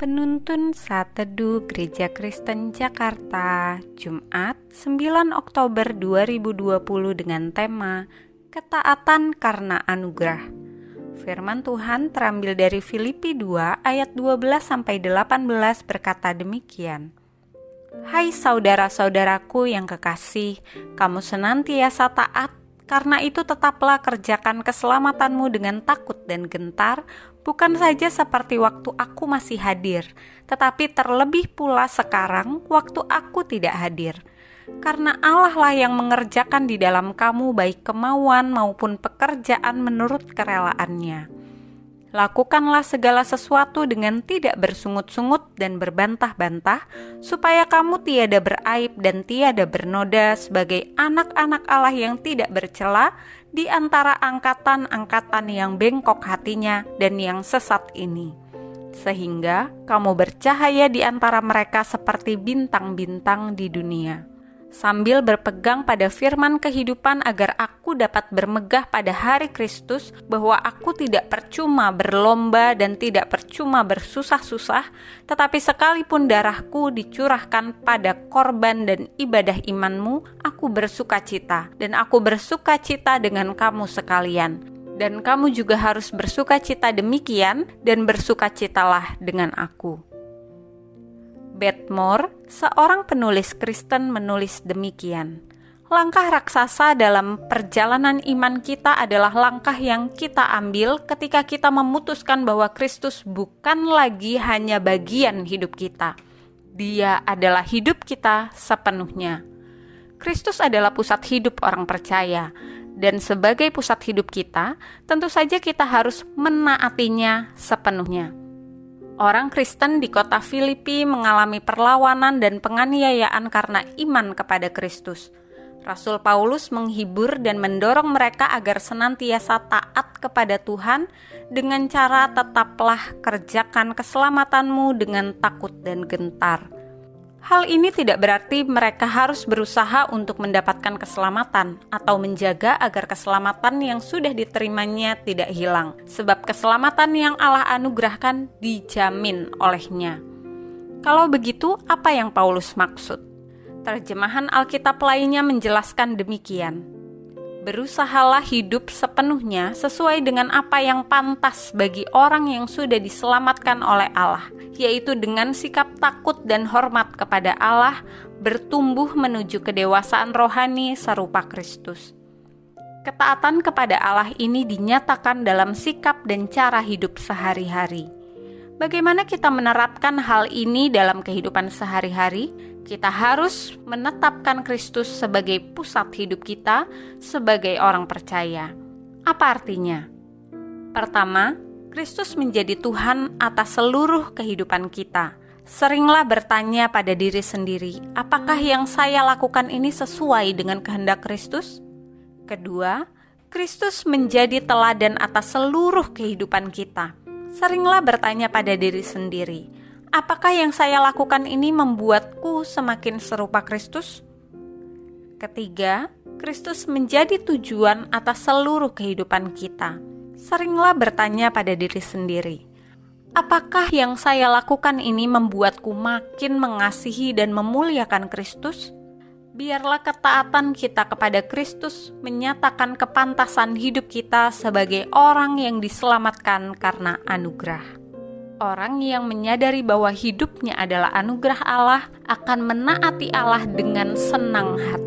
Penuntun Saat Teduh Gereja Kristen Jakarta Jumat 9 Oktober 2020 dengan tema Ketaatan karena Anugerah. Firman Tuhan terambil dari Filipi 2 ayat 12 sampai 18 berkata demikian. Hai saudara-saudaraku yang kekasih, kamu senantiasa taat karena itu tetaplah kerjakan keselamatanmu dengan takut dan gentar, bukan saja seperti waktu aku masih hadir, tetapi terlebih pula sekarang waktu aku tidak hadir. Karena Allah lah yang mengerjakan di dalam kamu baik kemauan maupun pekerjaan menurut kerelaannya. Lakukanlah segala sesuatu dengan tidak bersungut-sungut dan berbantah-bantah, supaya kamu tiada beraib dan tiada bernoda sebagai anak-anak Allah yang tidak bercela di antara angkatan-angkatan yang bengkok hatinya dan yang sesat ini. Sehingga kamu bercahaya di antara mereka seperti bintang-bintang di dunia sambil berpegang pada firman kehidupan agar aku dapat bermegah pada hari Kristus bahwa aku tidak percuma berlomba dan tidak percuma bersusah-susah, tetapi sekalipun darahku dicurahkan pada korban dan ibadah imanmu, aku bersuka cita dan aku bersuka cita dengan kamu sekalian. Dan kamu juga harus bersuka cita demikian dan bersuka citalah dengan aku. Bedmore, seorang penulis Kristen menulis demikian. Langkah raksasa dalam perjalanan iman kita adalah langkah yang kita ambil ketika kita memutuskan bahwa Kristus bukan lagi hanya bagian hidup kita. Dia adalah hidup kita sepenuhnya. Kristus adalah pusat hidup orang percaya, dan sebagai pusat hidup kita, tentu saja kita harus menaatinya sepenuhnya orang Kristen di kota Filipi mengalami perlawanan dan penganiayaan karena iman kepada Kristus. Rasul Paulus menghibur dan mendorong mereka agar senantiasa taat kepada Tuhan dengan cara tetaplah kerjakan keselamatanmu dengan takut dan gentar. Hal ini tidak berarti mereka harus berusaha untuk mendapatkan keselamatan atau menjaga agar keselamatan yang sudah diterimanya tidak hilang, sebab keselamatan yang Allah anugerahkan dijamin olehnya. Kalau begitu, apa yang Paulus maksud? Terjemahan Alkitab lainnya menjelaskan demikian berusahalah hidup sepenuhnya sesuai dengan apa yang pantas bagi orang yang sudah diselamatkan oleh Allah, yaitu dengan sikap takut dan hormat kepada Allah, bertumbuh menuju kedewasaan rohani serupa Kristus. Ketaatan kepada Allah ini dinyatakan dalam sikap dan cara hidup sehari-hari. Bagaimana kita menerapkan hal ini dalam kehidupan sehari-hari? kita harus menetapkan Kristus sebagai pusat hidup kita sebagai orang percaya. Apa artinya? Pertama, Kristus menjadi Tuhan atas seluruh kehidupan kita. Seringlah bertanya pada diri sendiri, apakah yang saya lakukan ini sesuai dengan kehendak Kristus? Kedua, Kristus menjadi teladan atas seluruh kehidupan kita. Seringlah bertanya pada diri sendiri, apakah yang saya lakukan ini membuatku semakin serupa Kristus? Ketiga, Kristus menjadi tujuan atas seluruh kehidupan kita. Seringlah bertanya pada diri sendiri, apakah yang saya lakukan ini membuatku makin mengasihi dan memuliakan Kristus? Biarlah ketaatan kita kepada Kristus menyatakan kepantasan hidup kita sebagai orang yang diselamatkan karena anugerah. Orang yang menyadari bahwa hidupnya adalah anugerah Allah akan menaati Allah dengan senang hati